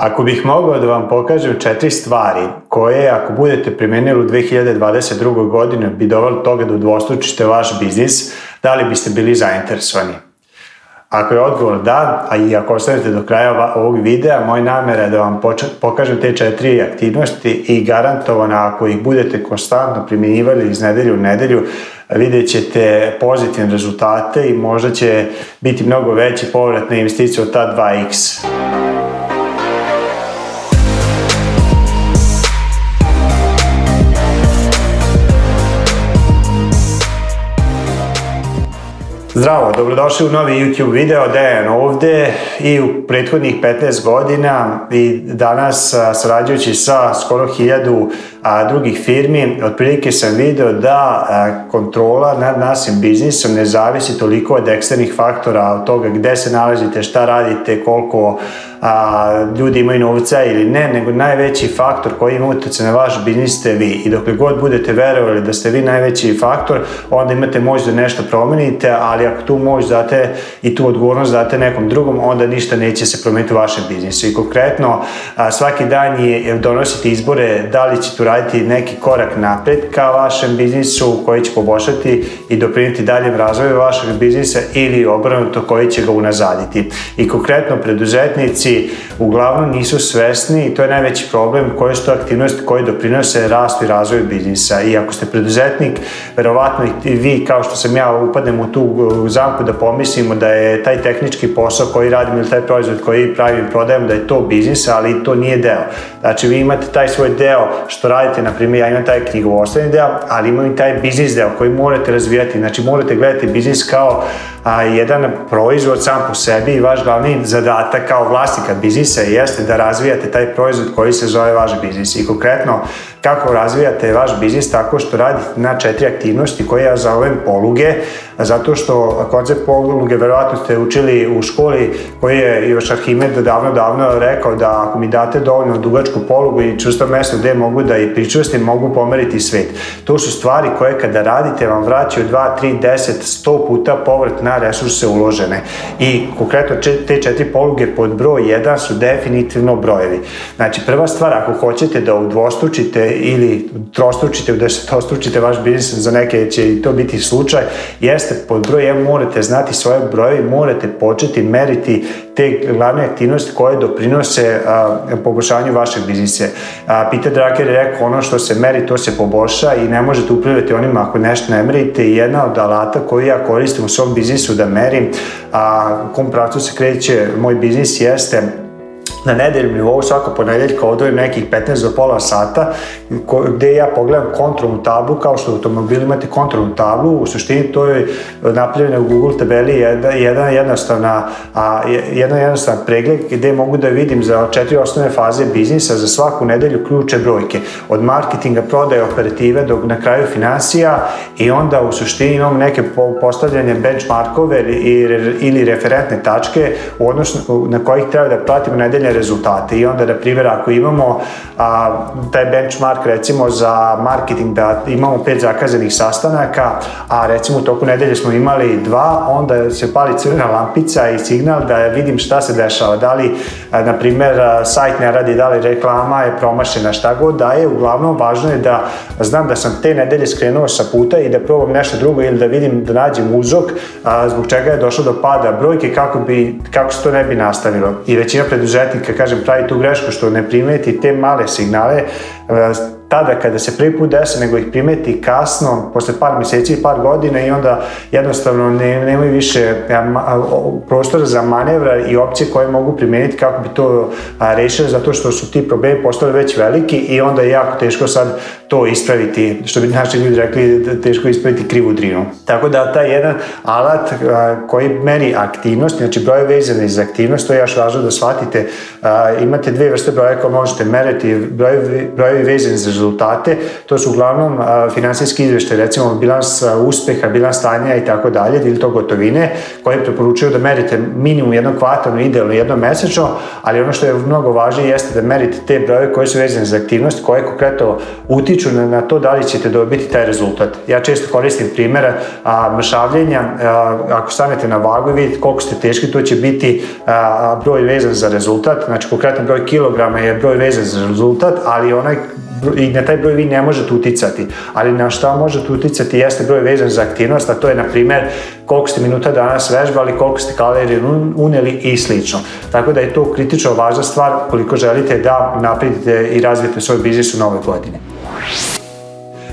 Ako bih mogao da vam pokažem četiri stvari koje, ako budete primenili u 2022. godine bi dovali toga da udvostručite vaš biznis, da li biste bili zainteresovani? Ako je odgovor da, a i ako ostanete do kraja ovog videa, moj namera je da vam pokažem te četiri aktivnosti i garantovano ako ih budete konstantno primjenjivali iz nedelju u nedelju, vidjet ćete pozitivne rezultate i možda će biti mnogo veći povrat na investiciju od ta 2x. Zdravo, dobrodošli u novi YouTube video, Dejan ovde i u prethodnih 15 godina i danas sarađujući sa skoro hiljadu drugih firmi, otprilike sam video da kontrola nad našim biznisom ne zavisi toliko od eksternih faktora, od toga gde se nalazite, šta radite, koliko a, ljudi imaju novca ili ne, nego najveći faktor koji ima utjecaj na vaš biznis ste vi. I dok god budete verovali da ste vi najveći faktor, onda imate moć da nešto promenite, ali ako tu moć date i tu odgovornost date nekom drugom, onda ništa neće se promeniti u vašem biznisu. I konkretno, a, svaki dan je donositi izbore da li ćete uraditi neki korak napred ka vašem biznisu koji će poboljšati i doprinijeti daljem razvoju vašeg biznisa ili obrnuto koji će ga unazaditi. I konkretno preduzetnici você uglavnom nisu svesni i to je najveći problem koje su to aktivnosti koje doprinose rastu i razvoju biznisa. I ako ste preduzetnik, verovatno i vi kao što sam ja upadnem u tu zamku da pomislimo da je taj tehnički posao koji radim ili taj proizvod koji pravim i prodajem da je to biznis, ali to nije deo. Znači vi imate taj svoj deo što radite, na primjer ja imam taj knjigovostavni deo, ali imam i taj biznis deo koji morate razvijati. Znači morate gledati biznis kao a, jedan proizvod sam po sebi i vaš glavni zadatak kao vlasnika biznisa biznisa jeste da razvijate taj proizvod koji se zove vaš biznis. I konkretno kako razvijate vaš biznis tako što radite na četiri aktivnosti koje ja zovem poluge, zato što koncept poluge verovatno ste učili u školi koji je još Arhimed davno davno rekao da ako mi date dovoljno dugačku polugu i čusto mesto gde mogu da i pričustim, mogu pomeriti svet. To su stvari koje kada radite vam vraćaju 2, 3, 10, 100 puta povrat na resurse uložene. I konkretno te četiri poluge pod broj 1 su definitivno brojevi. Znači prva stvar ako hoćete da udvostručite ili trostručite, da trostručite vaš biznis, za neke će i to biti slučaj, jeste pod broj 1 morate znati svoje broje i morate početi meriti te glavne aktivnosti koje doprinose a, poboljšanju vašeg biznisa. A, Peter Drucker je rekao ono što se meri, to se poboljša i ne možete upravljati onima ako nešto ne merite i jedna od alata koju ja koristim u svom biznisu da merim a, kom pravcu se kreće moj biznis jeste na nedeljnom nivou svaka ponedeljka odvojim nekih 15 do pola sata gde ja pogledam kontrolnu tablu kao što u automobilu imate kontrolnu tablu u suštini to je e, napravljeno u Google tabeli jedna, jedna jednostavna a, jedna jednostavan pregled gde mogu da vidim za četiri osnovne faze biznisa za svaku nedelju ključe brojke od marketinga, prodaje, operative do na kraju financija i onda u suštini imamo neke postavljanje benchmarkove ili referentne tačke u odnosu na kojih treba da pratimo nedelje konkretne rezultate i onda, na primjer, ako imamo a, taj benchmark recimo za marketing, da imamo pet zakazanih sastanaka, a recimo u toku nedelje smo imali dva, onda se pali crvena lampica i signal da vidim šta se dešava, da li, a, na primjer, sajt ne radi, da li reklama je promašena, šta god da je, uglavnom važno je da znam da sam te nedelje skrenuo sa puta i da probam nešto drugo ili da vidim, da nađem uzrok a, zbog čega je došlo do pada brojke kako, bi, kako se to ne bi nastavilo. I većina preduzetnika kad kažem, pravi tu grešku što ne primeti te male signale, e, tada kada se prvi put desi, nego ih primeti kasno, posle par meseci, par godina i onda jednostavno ne, nemaju više e, prostora za manevra i opcije koje mogu primeniti kako bi to rešili, zato što su ti problemi postali već veliki i onda je jako teško sad to ispraviti, što bi naši ljudi rekli da teško ispraviti krivu drinu. Tako da taj jedan alat a, koji meri aktivnost, znači broje vezane za aktivnost, to je još važno da shvatite, a, imate dve vrste broja koje možete meriti, broje, broje vezane za rezultate, to su uglavnom a, finansijski izvešte, recimo bilans uspeha, bilans stanja i tako dalje, ili to gotovine, koje preporučuju da merite minimum jedno kvartalno, idealno jedno mesečno, ali ono što je mnogo važnije jeste da merite te broje koje su vezane za aktivnost, koje konkretno utiču utiču na, na to da li ćete dobiti taj rezultat. Ja često koristim primjera a, mršavljenja, a, ako stanete na vagu i vidite koliko ste teški, to će biti a, broj vezan za rezultat, znači konkretan broj kilograma je broj vezan za rezultat, ali onaj i na taj broj vi ne možete uticati, ali na šta možete uticati jeste broj vezan za aktivnost, a to je na primer koliko ste minuta danas vežbali, koliko ste kalorije uneli i slično. Tako da je to kritično važna stvar koliko želite da napredite i razvijete svoj biznis u nove godine. Yes.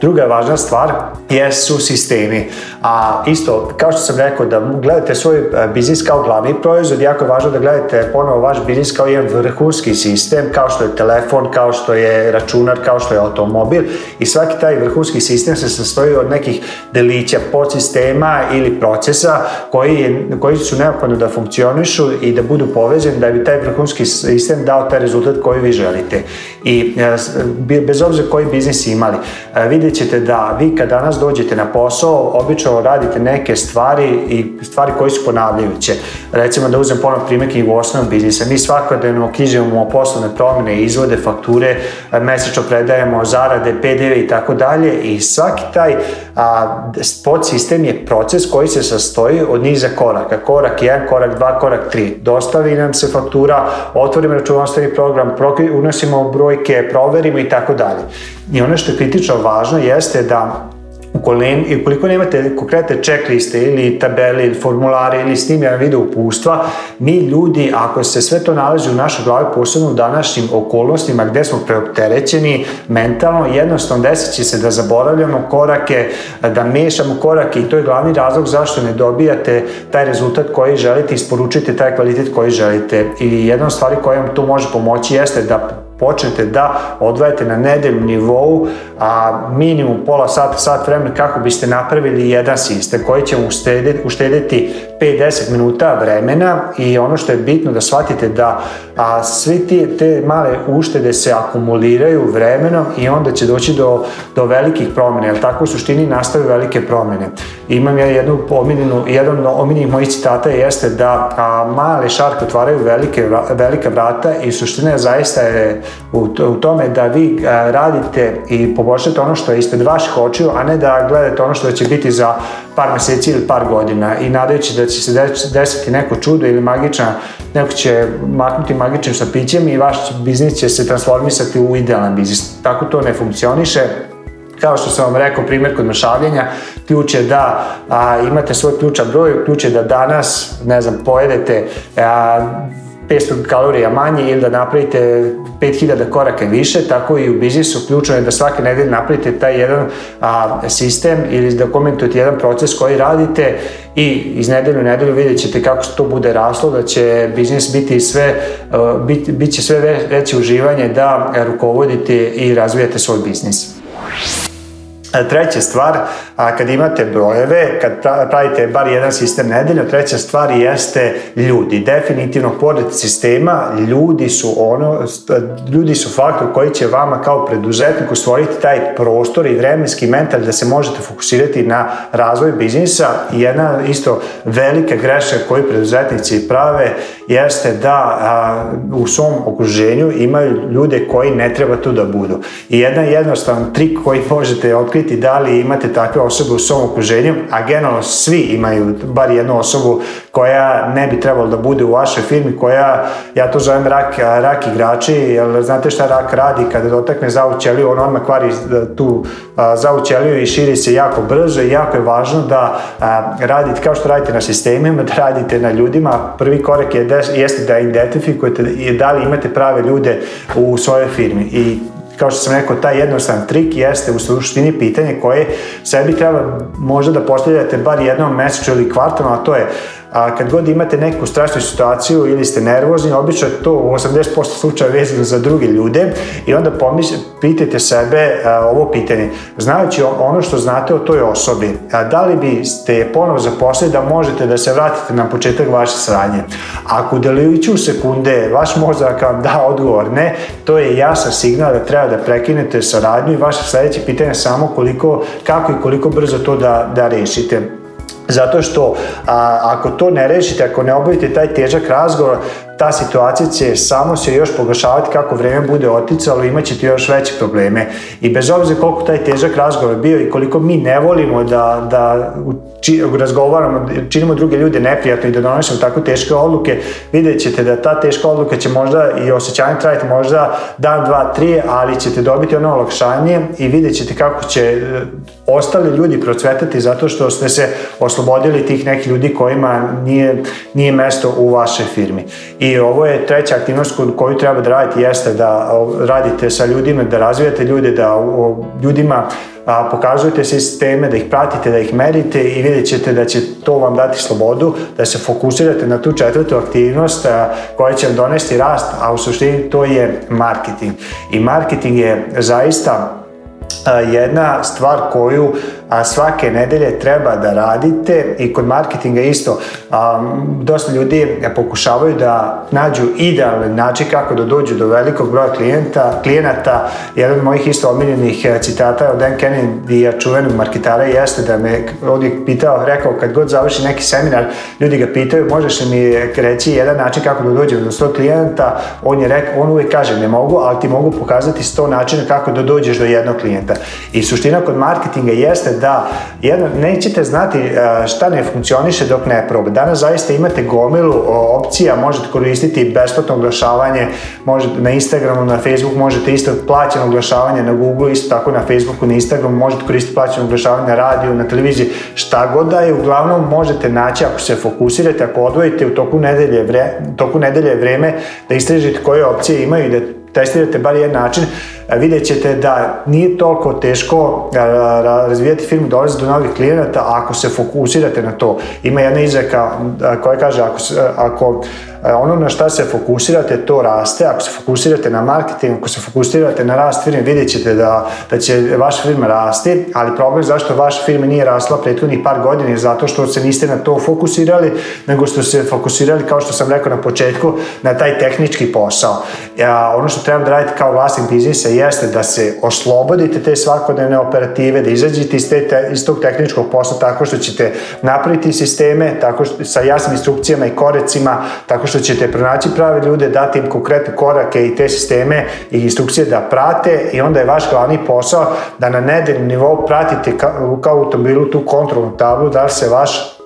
Druga važna stvar jesu sistemi. A isto, kao što sam rekao, da gledate svoj e, biznis kao glavni proizvod, jako je važno da gledate ponovo vaš biznis kao jedan vrhunski sistem, kao što je telefon, kao što je računar, kao što je automobil i svaki taj vrhunski sistem se sastoji od nekih delića, podsistema ili procesa koji, je, koji su neophodno da funkcionišu i da budu povezani da bi taj vrhunski sistem dao taj rezultat koji vi želite. I e, bez obzira koji biznis imali, e, vidite vidjet ćete da vi kad danas dođete na posao, obično radite neke stvari i stvari koje su ponavljajuće. Recimo da uzem ponovno primjer u osnovnom biznisa. Mi svakodnevno knjižimo poslovne promjene, izvode, fakture, mesečno predajemo zarade, PDV i tako dalje i svaki taj a, podsistem je proces koji se sastoji od niza koraka. Korak 1, korak 2, korak 3. Dostavi nam se faktura, otvorimo računovodstveni program, unosimo brojke, proverimo i tako dalje. I ono što je kritično važno jeste da ukoliko nemate konkretne checkliste ili tabele ili formulare ili snimljena video upustva, mi ljudi, ako se sve to nalazi u našoj glavi, posebno u današnjim okolnostima gde smo preopterećeni mentalno, jednostavno desit će se da zaboravljamo korake, da mešamo korake i to je glavni razlog zašto ne dobijate taj rezultat koji želite, isporučite taj kvalitet koji želite. I jedna od stvari koja vam tu može pomoći jeste da počnete da odvajate na nedeljnom nivou a minimum pola sata, sat vremena kako biste napravili jedan sistem koji će uštediti, uštediti 5-10 minuta vremena i ono što je bitno da shvatite da a, svi ti, te male uštede se akumuliraju vremenom i onda će doći do, do velikih promjena, jer tako u suštini nastave velike promene. Imam ja jednu omiljenu, jedan omiljenih mojih citata jeste da a, male šarke otvaraju velike, velika vrata i suština zaista je u, u tome da vi radite i poboljšate ono što je ispred vaših očiju, a ne da gledate ono što će biti za par meseci ili par godina i nadajući da će se desiti neko čudo ili magična, neko će maknuti magičnim štapićem i vaš biznis će se transformisati u idealan biznis. Tako to ne funkcioniše kao što sam vam rekao, primjer kod mršavljenja, ključ je da a, imate svoj ključan broj, ključ je da danas, ne znam, pojedete a, 500 kalorija manje ili da napravite 5000 koraka više, tako i u biznisu ključno je da svake nedelje napravite taj jedan a, sistem ili da jedan proces koji radite i iz nedelje u nedelju vidjet ćete kako to bude raslo, da će biznis biti sve, a, e, bit, bit će sve veće uživanje da rukovodite i razvijate svoj biznis. E, treća stvar, a kad imate brojeve, kad pravite bar jedan sistem nedeljno, treća stvar jeste ljudi. Definitivno, pored sistema, ljudi su, ono, ljudi su faktor koji će vama kao preduzetniku stvoriti taj prostor i vremenski mental da se možete fokusirati na razvoj biznisa. Jedna isto velika greška koju preduzetnici prave jeste da a, u svom okruženju imaju ljude koji ne treba tu da budu. I jedan jednostavan trik koji možete otkriti otkriti da li imate takve osobe u svom okruženju, a generalno svi imaju bar jednu osobu koja ne bi trebalo da bude u vašoj firmi, koja, ja to zovem rak, rak igrači, jer znate šta rak radi kada dotakne zavu ćeliju, on odmah kvari e, tu e, zavu ćeliju i širi se jako brzo i jako je važno da e, radite kao što radite na sistemima, da radite na ljudima. Prvi korak je, jeste da identifikujete da li imate prave ljude u svojoj firmi i kao što sam rekao, taj jednostavan trik jeste u suštini pitanje koje sebi treba možda da postavljate bar jednom mesečno ili kvartalno, a to je A kad god imate neku strašnu situaciju ili ste nervozni, obično je to u 80% slučaja vezano za druge ljude i onda pomislite, pitajte sebe a, ovo pitanje. Znajući ono što znate o toj osobi, a, da li biste je ponovo zaposlili da možete da se vratite na početak vaše sranje? Ako u deliviću sekunde vaš mozak vam da odgovor ne, to je jasan signal da treba da prekinete saradnju i vaše sledeće pitanje je samo koliko, kako i koliko brzo to da, da rešite. Zato što a, ako to ne rešite, ako ne obavite taj težak razgovor, ta situacija će samo se još pogošavati kako vreme bude oticalo, imaćete još veće probleme. I bez obzira koliko taj težak razgovor bio i koliko mi ne volimo da, da či, razgovaramo, činimo druge ljude neprijatno i da donosimo tako teške odluke, vidjet ćete da ta teška odluka će možda i osjećanje trajati možda dan, dva, tri, ali ćete dobiti ono olakšanje i vidjet ćete kako će e, ostali ljudi procvetati zato što ste se oslobodili tih nekih ljudi kojima nije, nije mesto u vašoj firmi. I I ovo je treća aktivnost koju treba da radite, jeste da radite sa ljudima, da razvijate ljude, da ljudima a, pokazujete sisteme, da ih pratite, da ih merite i vidjet ćete da će to vam dati slobodu, da se fokusirate na tu četvrtu aktivnost a, koja će vam donesti rast, a u suštini to je marketing. I marketing je zaista a, jedna stvar koju a svake nedelje treba da radite i kod marketinga isto. A, dosta ljudi pokušavaju da nađu idealan način kako da dođu do velikog broja klijenta, klijenata. Jedan od mojih isto omiljenih e, citata od Dan Kennedy, čuvenog marketara, jeste da me ovdje pitao, rekao kad god završi neki seminar, ljudi ga pitaju možeš li mi reći jedan način kako da dođem do 100 klijenta, on je rekao, on uvijek kaže ne mogu, ali ti mogu pokazati 100 načina kako da dođeš do jednog klijenta. I suština kod marketinga jeste da jedno, nećete znati e, šta ne funkcioniše dok ne probate. Danas zaista imate gomilu opcija, možete koristiti besplatno oglašavanje, možete na Instagramu, na Facebooku, možete isto plaćeno oglašavanje na Google, isto tako na Facebooku, na Instagramu, možete koristiti plaćeno oglašavanje na radiju, na televiziji, šta god da je, uglavnom možete naći ako se fokusirate, ako odvojite u toku nedelje, vre, toku nedelje vreme da istražite koje opcije imaju i da testirate bar jedan način, e, vidjet ćete da nije toliko teško e, razvijati firmu, da dolazi do novih klijenata ako se fokusirate na to. Ima jedna izreka e, koja kaže ako, ako ono na šta se fokusirate, to raste. Ako se fokusirate na marketing, ako se fokusirate na rast firme, vidjet ćete da, da će vaša firma rasti, ali problem zašto vaša firma nije rasla prethodnih par godina je zato što se niste na to fokusirali, nego što se fokusirali, kao što sam rekao na početku, na taj tehnički posao ja, ono što trebam da radite kao vlasnik biznisa jeste da se oslobodite te svakodnevne operative, da izađete iz, te, te, iz tog tehničkog posla tako što ćete napraviti sisteme tako što, sa jasnim instrukcijama i korecima, tako što ćete pronaći prave ljude, dati im konkretne korake i te sisteme i instrukcije da prate i onda je vaš glavni posao da na nedeljnom nivou pratite kao, u automobilu tu kontrolnu tablu da se vaš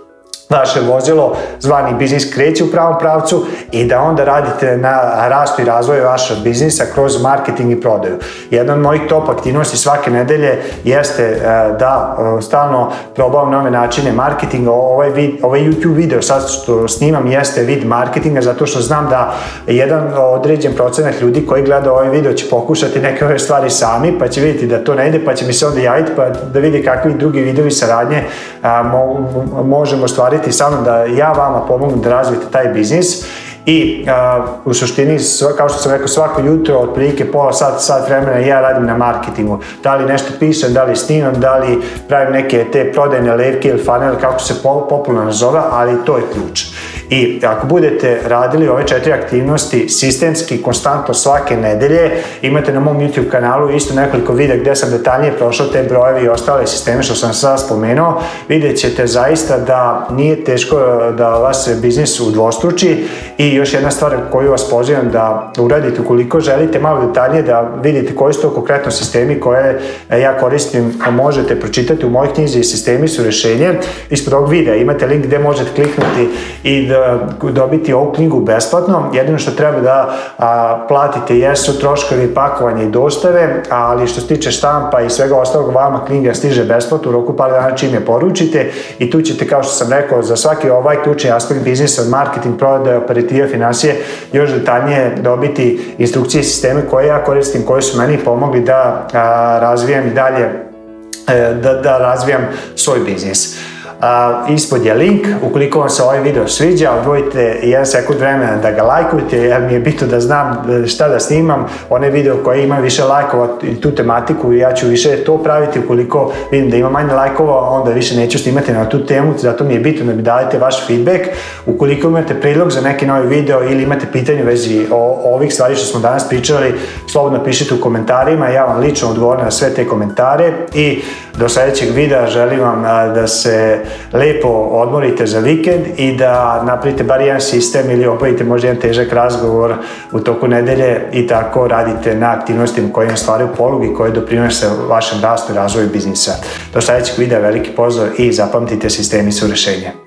vaše vozilo, zvani biznis kreće u pravom pravcu i da onda radite na rastu i razvoju vašeg biznisa kroz marketing i prodaju. Jedna od mojih top aktivnosti svake nedelje jeste e, da e, stalno probavam nove načine marketinga. Ovaj, vid, ovaj YouTube video sad što snimam jeste vid marketinga zato što znam da jedan određen procenat ljudi koji gleda ovaj video će pokušati neke ove stvari sami pa će vidjeti da to ne ide pa će mi se onda javiti pa da vidi kakvi drugi videovi saradnje mo možemo ostvariti samo da ja vama pomognem da razvijete taj biznis i uh, u suštini, kao što sam rekao, svako jutro, otprilike pola sat, sat vremena ja radim na marketingu. Da li nešto pišem, da li snimam, da li pravim neke te prodajne levke ili funnel, kako se popularno zove, ali to je ključ. I ako budete radili ove četiri aktivnosti sistemski, konstantno svake nedelje, imate na mom YouTube kanalu isto nekoliko videa gde sam detaljnije prošao te brojevi i ostale sisteme što sam sada spomenuo, vidjet ćete zaista da nije teško e, da vas biznis udvostruči i još jedna stvar koju vas pozivam da uradite ukoliko želite malo detaljnije da vidite koji su to konkretno sistemi koje e, ja koristim, možete pročitati u mojoj knjizi Sistemi su rešenje. Ispod ovog videa imate link gde možete kliknuti i da da dobiti ovu knjigu besplatno. Jedino što treba da a, platite jesu troškovi pakovanja i dostave, ali što se tiče štampa i svega ostalog, vama knjiga stiže besplatno u roku par dana čim je poručite i tu ćete, kao što sam rekao, za svaki ovaj ključni aspekt biznisa, marketing, prodaje, operativa, financije, još detaljnije dobiti instrukcije i sisteme koje ja koristim, koje su meni pomogli da a, razvijem i dalje e, da, da razvijam svoj biznis. A, ispod je link, ukoliko vam se ovaj video sviđa, odvojite jedan sekund vremena da ga lajkujete, jer mi je bitno da znam e, šta da snimam, one video koje imaju više lajkova i tu tematiku, ja ću više to praviti, ukoliko vidim da ima manje lajkova, onda više neću snimati na tu temu, zato mi je bitno da mi dajete vaš feedback, ukoliko imate prilog za neki novi video ili imate pitanje u vezi o, ovih stvari što smo danas pričali, slobodno pišite u komentarima, ja vam lično odgovorim na sve te komentare i do sledećeg videa želim vam da se lepo odmorite za vikend i da napravite bar jedan sistem ili obavite možda jedan težak razgovor u toku nedelje i tako radite na aktivnostima koje vam stvaraju polog i koje doprinose vašem rastu i razvoju biznisa. Do sledećeg videa veliki pozdrav i zapamtite sistemi su rešenje.